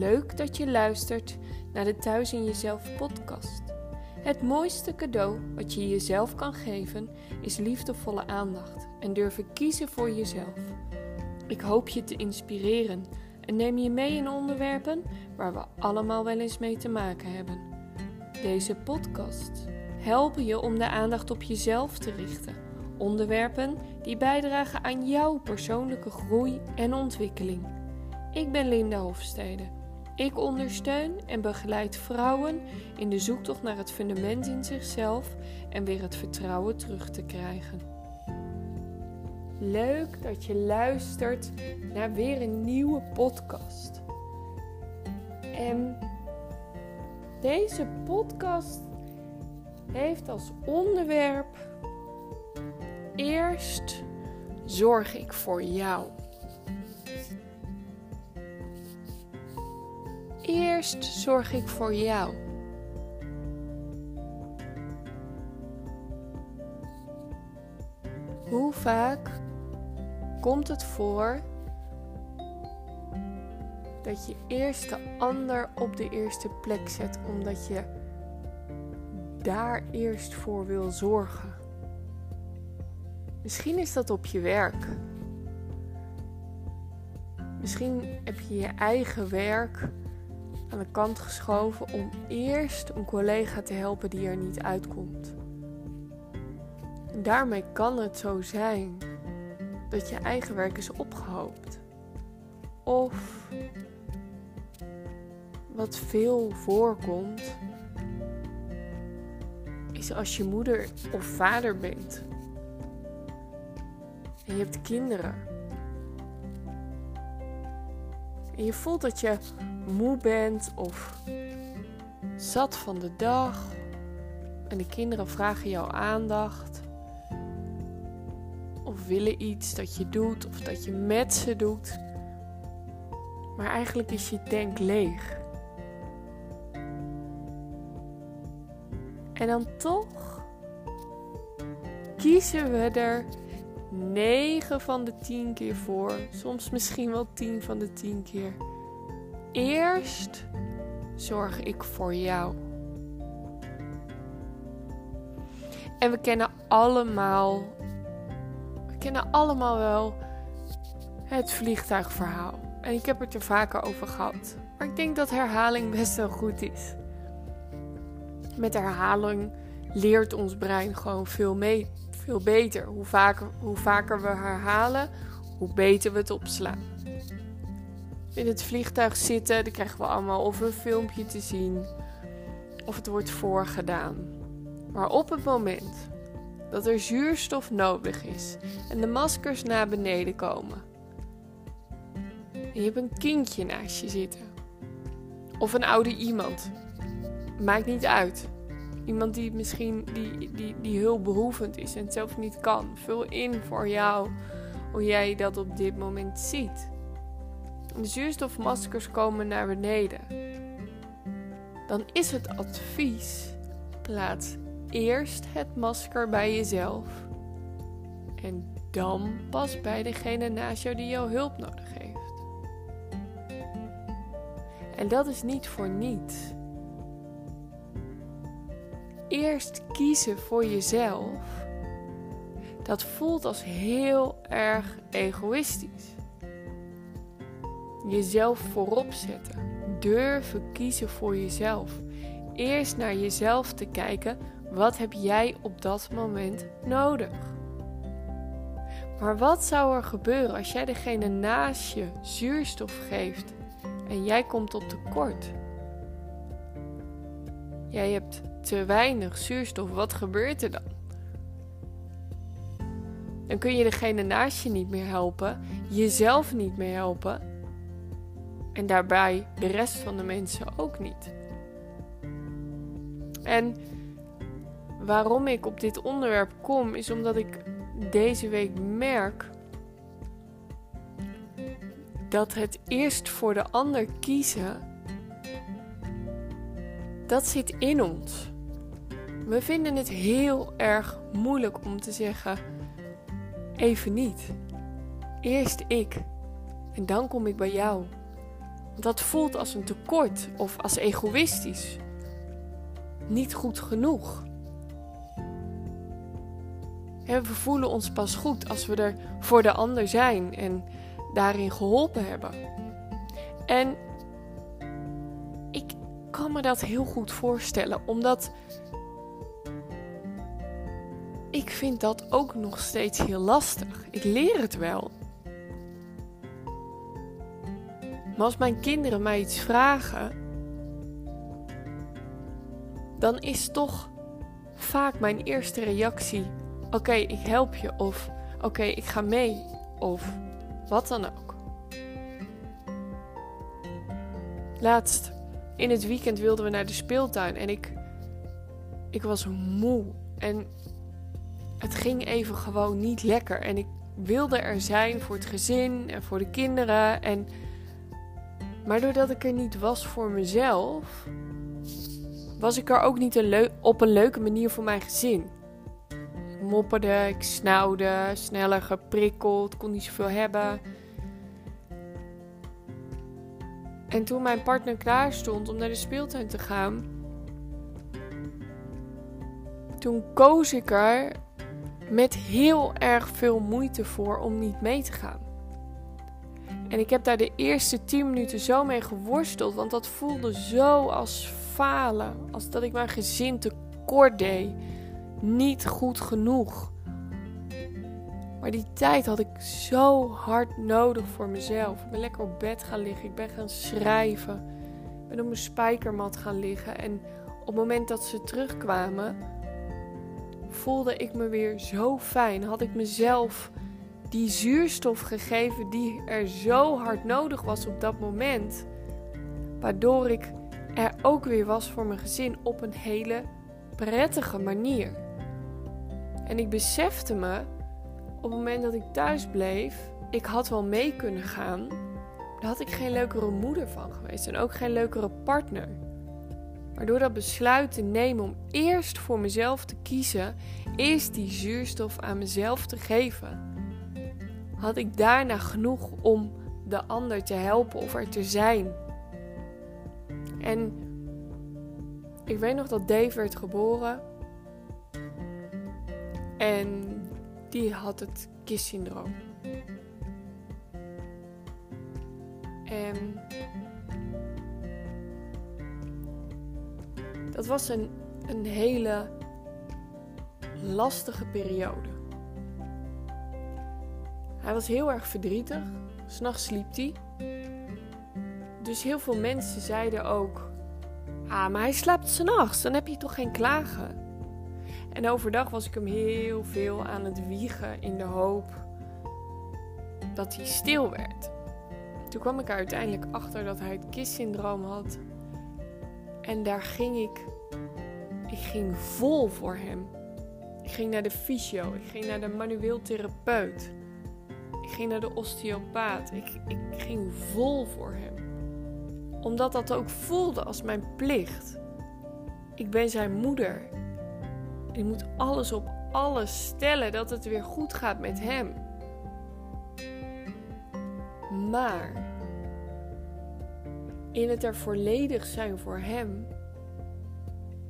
Leuk dat je luistert naar de Thuis in Jezelf podcast. Het mooiste cadeau wat je jezelf kan geven is liefdevolle aandacht en durven kiezen voor jezelf. Ik hoop je te inspireren en neem je mee in onderwerpen waar we allemaal wel eens mee te maken hebben. Deze podcast helpen je om de aandacht op jezelf te richten. Onderwerpen die bijdragen aan jouw persoonlijke groei en ontwikkeling. Ik ben Linda Hofstede. Ik ondersteun en begeleid vrouwen in de zoektocht naar het fundament in zichzelf en weer het vertrouwen terug te krijgen. Leuk dat je luistert naar weer een nieuwe podcast. En deze podcast heeft als onderwerp Eerst zorg ik voor jou. Eerst zorg ik voor jou. Hoe vaak komt het voor dat je eerst de ander op de eerste plek zet omdat je daar eerst voor wil zorgen? Misschien is dat op je werk. Misschien heb je je eigen werk aan de kant geschoven om eerst een collega te helpen die er niet uitkomt. En daarmee kan het zo zijn dat je eigen werk is opgehoopt. Of wat veel voorkomt, is als je moeder of vader bent en je hebt kinderen. En je voelt dat je moe bent of zat van de dag. En de kinderen vragen jouw aandacht. Of willen iets dat je doet of dat je met ze doet. Maar eigenlijk is je tank leeg. En dan toch kiezen we er 9 van de 10 keer voor. Soms misschien wel 10 van de 10 keer. Eerst zorg ik voor jou. En we kennen allemaal, we kennen allemaal wel het vliegtuigverhaal. En ik heb het er vaker over gehad. Maar ik denk dat herhaling best wel goed is. Met herhaling leert ons brein gewoon veel mee veel beter. Hoe vaker, hoe vaker we herhalen, hoe beter we het opslaan. In het vliegtuig zitten, dan krijgen we allemaal of een filmpje te zien, of het wordt voorgedaan. Maar op het moment dat er zuurstof nodig is en de maskers naar beneden komen, en je hebt een kindje naast je zitten, of een oude iemand, maakt niet uit. Iemand die misschien die, die, die hulpbehoevend is en het zelf niet kan. Vul in voor jou hoe jij dat op dit moment ziet. De zuurstofmaskers komen naar beneden. Dan is het advies: plaats eerst het masker bij jezelf. En dan pas bij degene naast jou die jouw hulp nodig heeft. En dat is niet voor niets eerst kiezen voor jezelf, dat voelt als heel erg egoïstisch. Jezelf voorop zetten. Durven kiezen voor jezelf. Eerst naar jezelf te kijken. Wat heb jij op dat moment nodig? Maar wat zou er gebeuren als jij degene naast je zuurstof geeft en jij komt op tekort? Jij hebt te weinig zuurstof, wat gebeurt er dan? Dan kun je degene naast je niet meer helpen, jezelf niet meer helpen en daarbij de rest van de mensen ook niet. En waarom ik op dit onderwerp kom, is omdat ik deze week merk dat het eerst voor de ander kiezen, dat zit in ons. We vinden het heel erg moeilijk om te zeggen: even niet. Eerst ik en dan kom ik bij jou. dat voelt als een tekort of als egoïstisch. Niet goed genoeg. we voelen ons pas goed als we er voor de ander zijn en daarin geholpen hebben. En kan me dat heel goed voorstellen, omdat ik vind dat ook nog steeds heel lastig. Ik leer het wel. Maar als mijn kinderen mij iets vragen, dan is toch vaak mijn eerste reactie: Oké, ik help je. Of oké, ik ga mee. Of wat dan ook. Laatst in het weekend wilden we naar de speeltuin en ik, ik was moe. En het ging even gewoon niet lekker. En ik wilde er zijn voor het gezin en voor de kinderen. En, maar doordat ik er niet was voor mezelf, was ik er ook niet op een leuke manier voor mijn gezin. Ik mopperde, ik snauwde, sneller geprikkeld, kon niet zoveel hebben. En toen mijn partner klaar stond om naar de speeltuin te gaan, toen koos ik er met heel erg veel moeite voor om niet mee te gaan. En ik heb daar de eerste 10 minuten zo mee geworsteld, want dat voelde zo als falen, als dat ik mijn gezin tekort deed. Niet goed genoeg. Maar die tijd had ik zo hard nodig voor mezelf. Ik ben lekker op bed gaan liggen. Ik ben gaan schrijven. Ik ben op mijn spijkermat gaan liggen. En op het moment dat ze terugkwamen, voelde ik me weer zo fijn. Had ik mezelf die zuurstof gegeven die er zo hard nodig was op dat moment. Waardoor ik er ook weer was voor mijn gezin op een hele prettige manier. En ik besefte me op het moment dat ik thuis bleef, ik had wel mee kunnen gaan. Daar had ik geen leukere moeder van geweest en ook geen leukere partner. Maar door dat besluit te nemen om eerst voor mezelf te kiezen, eerst die zuurstof aan mezelf te geven, had ik daarna genoeg om de ander te helpen of er te zijn. En ik weet nog dat Dave werd geboren. En die had het KISS-syndroom. En dat was een, een hele lastige periode. Hij was heel erg verdrietig. S'nachts sliep hij. Dus heel veel mensen zeiden ook: Ah, maar hij slaapt s'nachts, dan heb je toch geen klagen. En overdag was ik hem heel veel aan het wiegen in de hoop dat hij stil werd. Toen kwam ik er uiteindelijk achter dat hij het KISS-syndroom had. En daar ging ik. Ik ging vol voor hem. Ik ging naar de fysio, ik ging naar de manueel therapeut. Ik ging naar de osteopaat. Ik, ik ging vol voor hem. Omdat dat ook voelde als mijn plicht. Ik ben zijn moeder. Ik moet alles op alles stellen dat het weer goed gaat met hem. Maar in het er volledig zijn voor hem,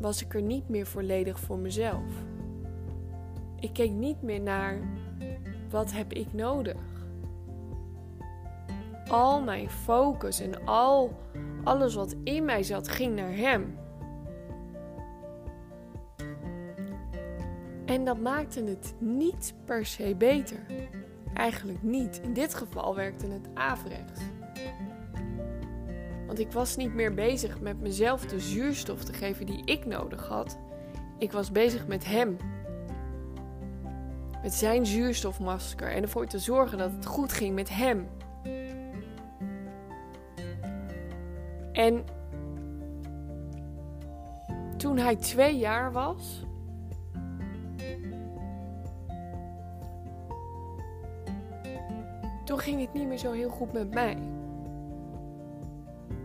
was ik er niet meer volledig voor mezelf. Ik keek niet meer naar wat heb ik nodig. Al mijn focus en al alles wat in mij zat ging naar hem. En dat maakte het niet per se beter. Eigenlijk niet. In dit geval werkte het averechts. Want ik was niet meer bezig met mezelf de zuurstof te geven die ik nodig had. Ik was bezig met hem. Met zijn zuurstofmasker en ervoor te zorgen dat het goed ging met hem. En toen hij twee jaar was, toen ging het niet meer zo heel goed met mij.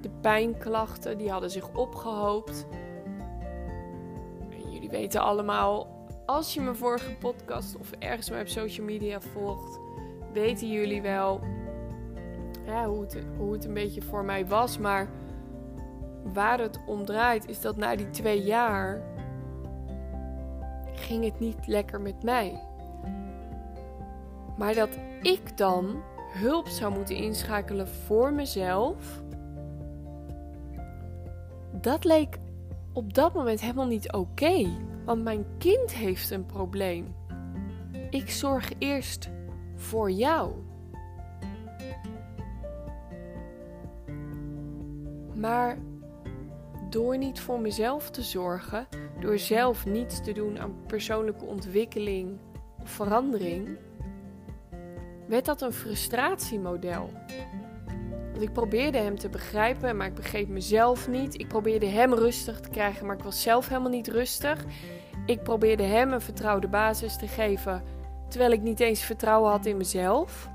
De pijnklachten die hadden zich opgehoopt. En jullie weten allemaal, als je mijn vorige podcast of ergens maar op social media volgt, weten jullie wel hoe, het, hoe het een beetje voor mij was. Maar waar het om draait is dat na die twee jaar ging het niet lekker met mij. Maar dat ik dan hulp zou moeten inschakelen voor mezelf, dat leek op dat moment helemaal niet oké. want mijn kind heeft een probleem. Ik zorg eerst voor jou. Maar door niet voor mezelf te zorgen, door zelf niets te doen aan persoonlijke ontwikkeling of verandering, werd dat een frustratiemodel. Want ik probeerde hem te begrijpen, maar ik begreep mezelf niet. Ik probeerde hem rustig te krijgen, maar ik was zelf helemaal niet rustig. Ik probeerde hem een vertrouwde basis te geven, terwijl ik niet eens vertrouwen had in mezelf.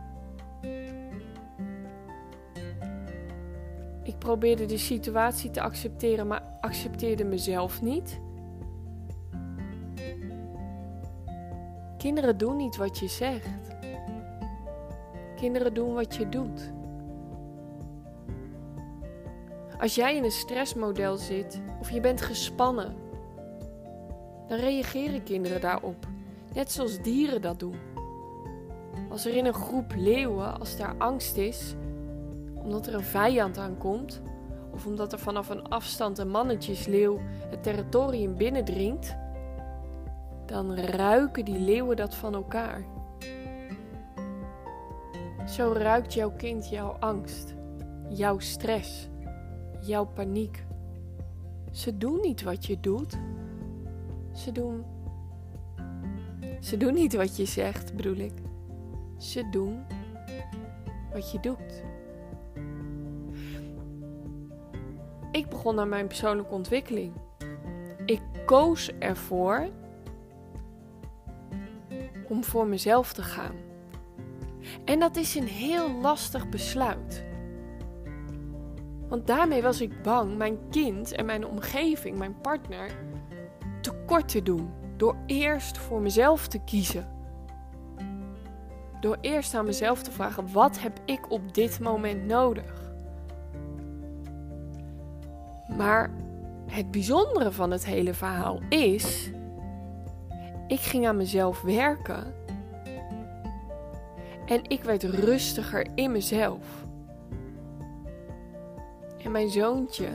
Ik probeerde de situatie te accepteren, maar accepteerde mezelf niet. Kinderen doen niet wat je zegt. Kinderen doen wat je doet. Als jij in een stressmodel zit of je bent gespannen, dan reageren kinderen daarop, net zoals dieren dat doen. Als er in een groep leeuwen, als daar angst is, omdat er een vijand aankomt, of omdat er vanaf een afstand een mannetjesleeuw het territorium binnendringt, dan ruiken die leeuwen dat van elkaar. Zo ruikt jouw kind jouw angst, jouw stress, jouw paniek. Ze doen niet wat je doet. Ze doen. Ze doen niet wat je zegt, bedoel ik. Ze doen wat je doet. Ik begon aan mijn persoonlijke ontwikkeling. Ik koos ervoor om voor mezelf te gaan. En dat is een heel lastig besluit. Want daarmee was ik bang mijn kind en mijn omgeving, mijn partner, tekort te doen. Door eerst voor mezelf te kiezen. Door eerst aan mezelf te vragen: wat heb ik op dit moment nodig? Maar het bijzondere van het hele verhaal is: ik ging aan mezelf werken en ik werd rustiger in mezelf. En mijn zoontje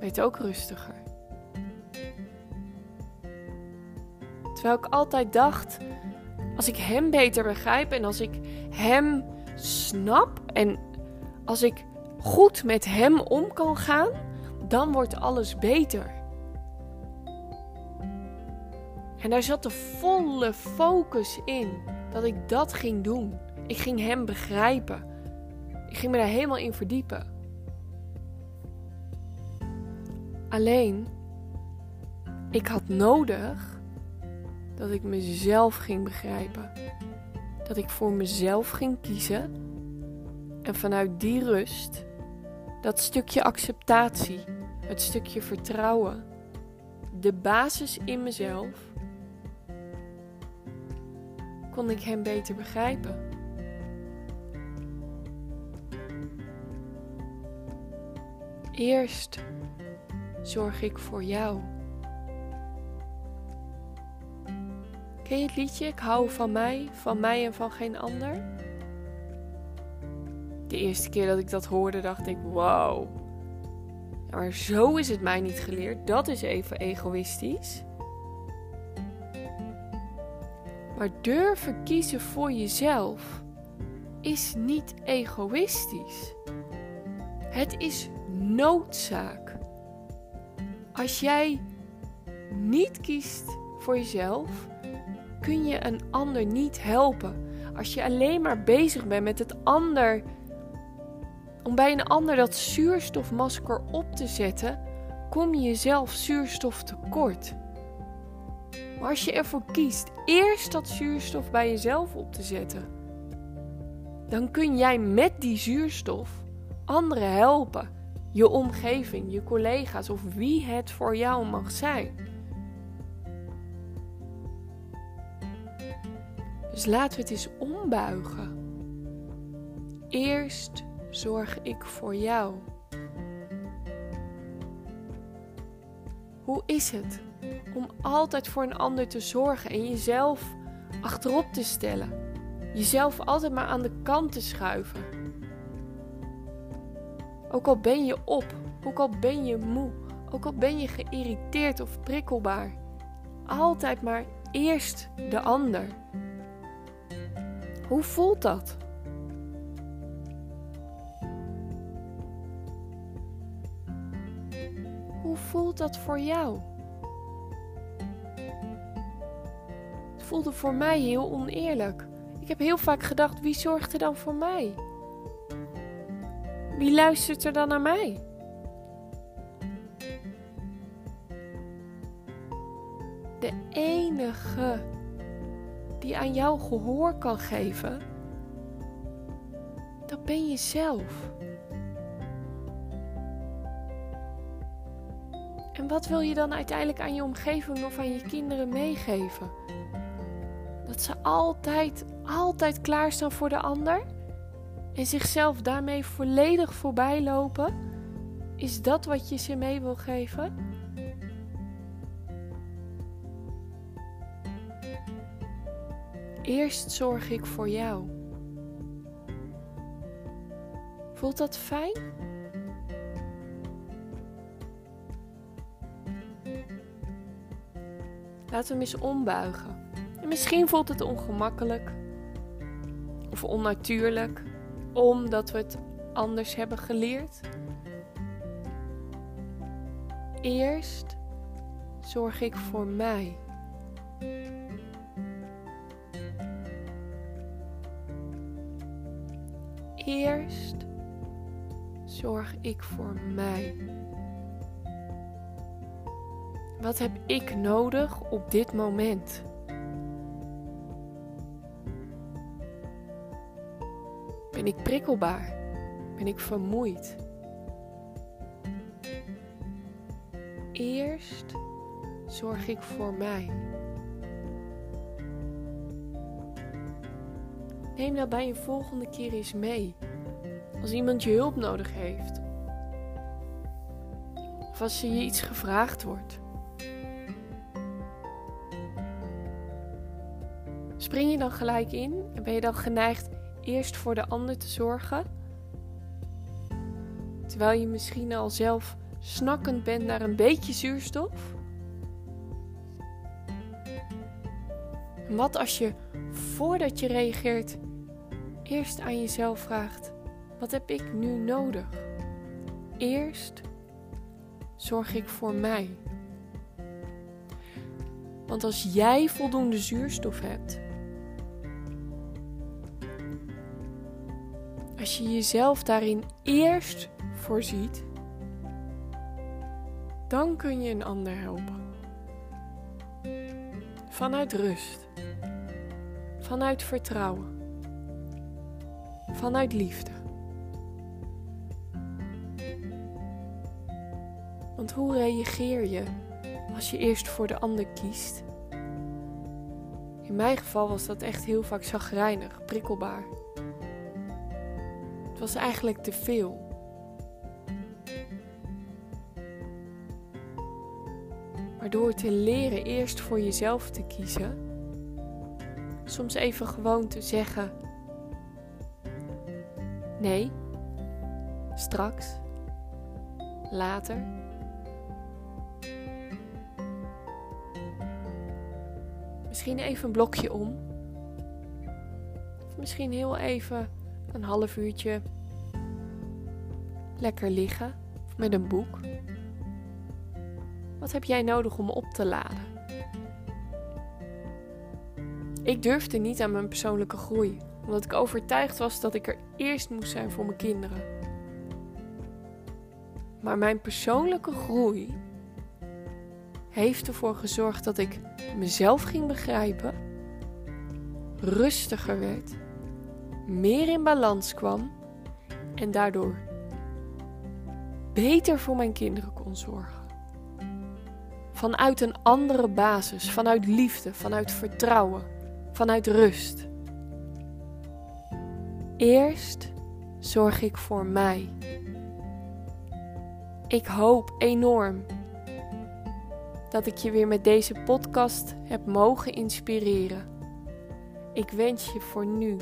werd ook rustiger. Terwijl ik altijd dacht, als ik hem beter begrijp en als ik hem snap en als ik goed met hem om kan gaan, dan wordt alles beter. En daar zat de volle focus in dat ik dat ging doen. Ik ging hem begrijpen. Ik ging me daar helemaal in verdiepen. Alleen, ik had nodig dat ik mezelf ging begrijpen. Dat ik voor mezelf ging kiezen. En vanuit die rust, dat stukje acceptatie, het stukje vertrouwen, de basis in mezelf, kon ik hem beter begrijpen. Eerst zorg ik voor jou. Ken je het liedje Ik hou van mij, van mij en van geen ander? De eerste keer dat ik dat hoorde, dacht ik: wow. Maar zo is het mij niet geleerd. Dat is even egoïstisch. Maar durven kiezen voor jezelf is niet egoïstisch. Het is noodzaak. Als jij niet kiest voor jezelf, kun je een ander niet helpen. Als je alleen maar bezig bent met het ander, om bij een ander dat zuurstofmasker op te zetten, kom je jezelf zuurstof tekort. Maar als je ervoor kiest eerst dat zuurstof bij jezelf op te zetten, dan kun jij met die zuurstof anderen helpen. Je omgeving, je collega's of wie het voor jou mag zijn. Dus laten we het eens ombuigen. Eerst zorg ik voor jou. Hoe is het om altijd voor een ander te zorgen en jezelf achterop te stellen? Jezelf altijd maar aan de kant te schuiven. Ook al ben je op, ook al ben je moe, ook al ben je geïrriteerd of prikkelbaar. Altijd maar eerst de ander. Hoe voelt dat? Hoe voelt dat voor jou? Voelde voor mij heel oneerlijk. Ik heb heel vaak gedacht: wie zorgt er dan voor mij? Wie luistert er dan naar mij? De enige die aan jou gehoor kan geven, dat ben je zelf. En wat wil je dan uiteindelijk aan je omgeving of aan je kinderen meegeven? Dat ze altijd, altijd klaarstaan voor de ander en zichzelf daarmee volledig voorbij lopen? Is dat wat je ze mee wil geven? Eerst zorg ik voor jou. Voelt dat fijn? Laten we hem eens ombuigen. En misschien voelt het ongemakkelijk of onnatuurlijk, omdat we het anders hebben geleerd. Eerst zorg ik voor mij. Eerst zorg ik voor mij. Wat heb ik nodig op dit moment? Ben ik prikkelbaar? Ben ik vermoeid? Eerst zorg ik voor mij. Neem dat bij een volgende keer eens mee. Als iemand je hulp nodig heeft. Of als je iets gevraagd wordt. Spring je dan gelijk in en ben je dan geneigd eerst voor de ander te zorgen? Terwijl je misschien al zelf snakkend bent naar een beetje zuurstof? Wat als je voordat je reageert eerst aan jezelf vraagt: wat heb ik nu nodig? Eerst zorg ik voor mij. Want als jij voldoende zuurstof hebt, als je jezelf daarin eerst voorziet, dan kun je een ander helpen. Vanuit rust, vanuit vertrouwen, vanuit liefde. Want hoe reageer je als je eerst voor de ander kiest? In mijn geval was dat echt heel vaak zagrijnig, prikkelbaar. Was eigenlijk te veel. Maar door te leren eerst voor jezelf te kiezen, soms even gewoon te zeggen: nee, straks, later. Misschien even een blokje om. Of misschien heel even een half uurtje lekker liggen met een boek. Wat heb jij nodig om op te laden? Ik durfde niet aan mijn persoonlijke groei, omdat ik overtuigd was dat ik er eerst moest zijn voor mijn kinderen. Maar mijn persoonlijke groei heeft ervoor gezorgd dat ik mezelf ging begrijpen, rustiger werd, meer in balans kwam en daardoor beter voor mijn kinderen kon zorgen. Vanuit een andere basis, vanuit liefde, vanuit vertrouwen, vanuit rust. Eerst zorg ik voor mij. Ik hoop enorm dat ik je weer met deze podcast heb mogen inspireren. Ik wens je voor nu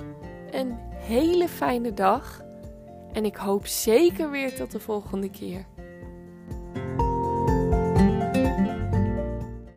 een hele fijne dag en ik hoop zeker weer tot de volgende keer.